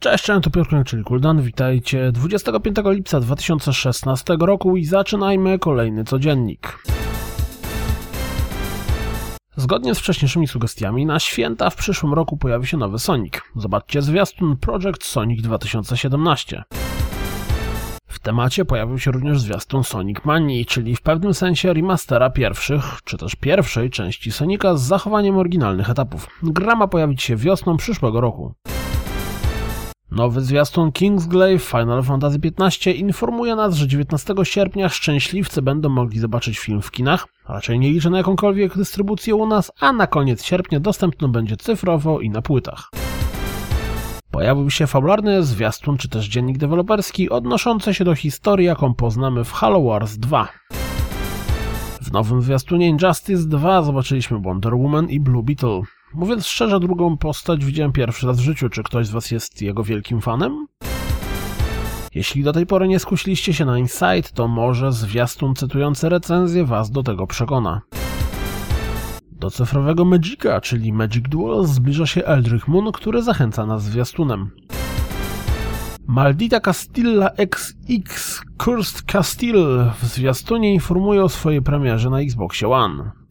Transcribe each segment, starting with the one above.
Cześć, cześć, to Piotr czyli Kuldan, witajcie 25 lipca 2016 roku i zaczynajmy kolejny codziennik. Zgodnie z wcześniejszymi sugestiami, na święta w przyszłym roku pojawi się nowy Sonic. Zobaczcie zwiastun Project Sonic 2017. W temacie pojawił się również zwiastun Sonic Manii, czyli w pewnym sensie remastera pierwszych, czy też pierwszej części Sonika z zachowaniem oryginalnych etapów. Gra ma pojawić się wiosną przyszłego roku. Nowy zwiastun Kingsglaive Final Fantasy XV informuje nas, że 19 sierpnia szczęśliwcy będą mogli zobaczyć film w kinach. Raczej nie liczę na jakąkolwiek dystrybucję u nas, a na koniec sierpnia dostępny będzie cyfrowo i na płytach. Pojawił się fabularny zwiastun czy też dziennik deweloperski odnoszący się do historii, jaką poznamy w Halo Wars 2. W nowym zwiastunie Injustice 2 zobaczyliśmy Wonder Woman i Blue Beetle. Mówiąc szczerze, drugą postać widziałem pierwszy raz w życiu. Czy ktoś z Was jest jego wielkim fanem? Jeśli do tej pory nie skusiliście się na Insight, to może zwiastun cytujący recenzję Was do tego przekona. Do cyfrowego Magica, czyli Magic Duel, zbliża się Eldritch Moon, który zachęca nas zwiastunem. Maldita Castilla XX Cursed Castile w zwiastunie informuje o swojej premierze na Xboxie One.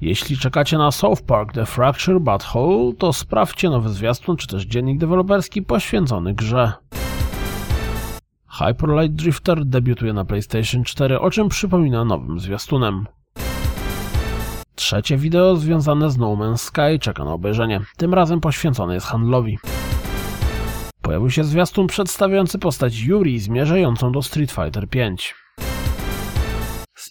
Jeśli czekacie na South Park The Fracture Butthole, to sprawdźcie nowy zwiastun czy też dziennik deweloperski poświęcony grze. Hyper Light Drifter debiutuje na PlayStation 4, o czym przypomina nowym zwiastunem. Trzecie wideo związane z No Man's Sky czeka na obejrzenie, tym razem poświęcone jest handlowi. Pojawił się zwiastun przedstawiający postać Yuri zmierzającą do Street Fighter V.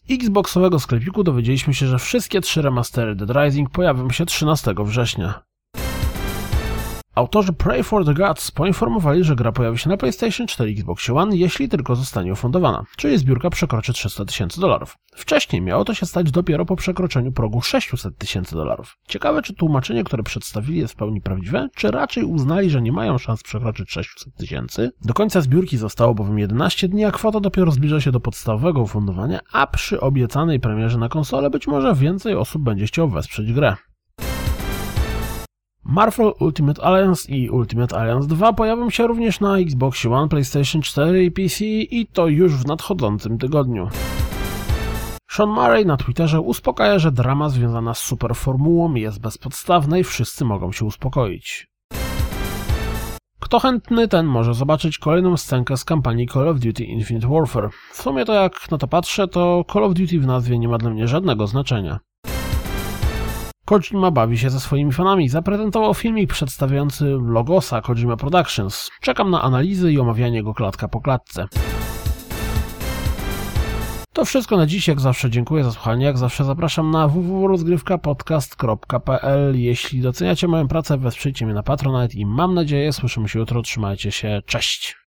Xboxowego sklepiku dowiedzieliśmy się, że wszystkie trzy remastery Dead Rising pojawią się 13 września. Autorzy Pray for the Gods poinformowali, że gra pojawi się na PlayStation 4 i Xbox One, jeśli tylko zostanie ufundowana, czyli zbiórka przekroczy 300 tysięcy dolarów. Wcześniej miało to się stać dopiero po przekroczeniu progu 600 tysięcy dolarów. Ciekawe, czy tłumaczenie, które przedstawili jest w pełni prawdziwe, czy raczej uznali, że nie mają szans przekroczyć 600 tysięcy. Do końca zbiórki zostało bowiem 11 dni, a kwota dopiero zbliża się do podstawowego ufundowania, a przy obiecanej premierze na konsolę być może więcej osób będzie chciał wesprzeć grę. Marvel Ultimate Alliance i Ultimate Alliance 2 pojawią się również na Xbox One, PlayStation 4 i PC i to już w nadchodzącym tygodniu. Sean Murray na Twitterze uspokaja, że drama związana z superformułą jest bezpodstawna i wszyscy mogą się uspokoić. Kto chętny, ten może zobaczyć kolejną scenkę z kampanii Call of Duty Infinite Warfare. W sumie to jak na to patrzę, to Call of Duty w nazwie nie ma dla mnie żadnego znaczenia. Kojima bawi się ze swoimi fanami. Zaprezentował filmik przedstawiający logosa Kojima Productions. Czekam na analizy i omawianie go klatka po klatce. To wszystko na dziś. Jak zawsze dziękuję za słuchanie. Jak zawsze zapraszam na www.rozgrywkapodcast.pl Jeśli doceniacie moją pracę, wesprzyjcie mnie na Patronite i mam nadzieję słyszymy się jutro. Trzymajcie się. Cześć!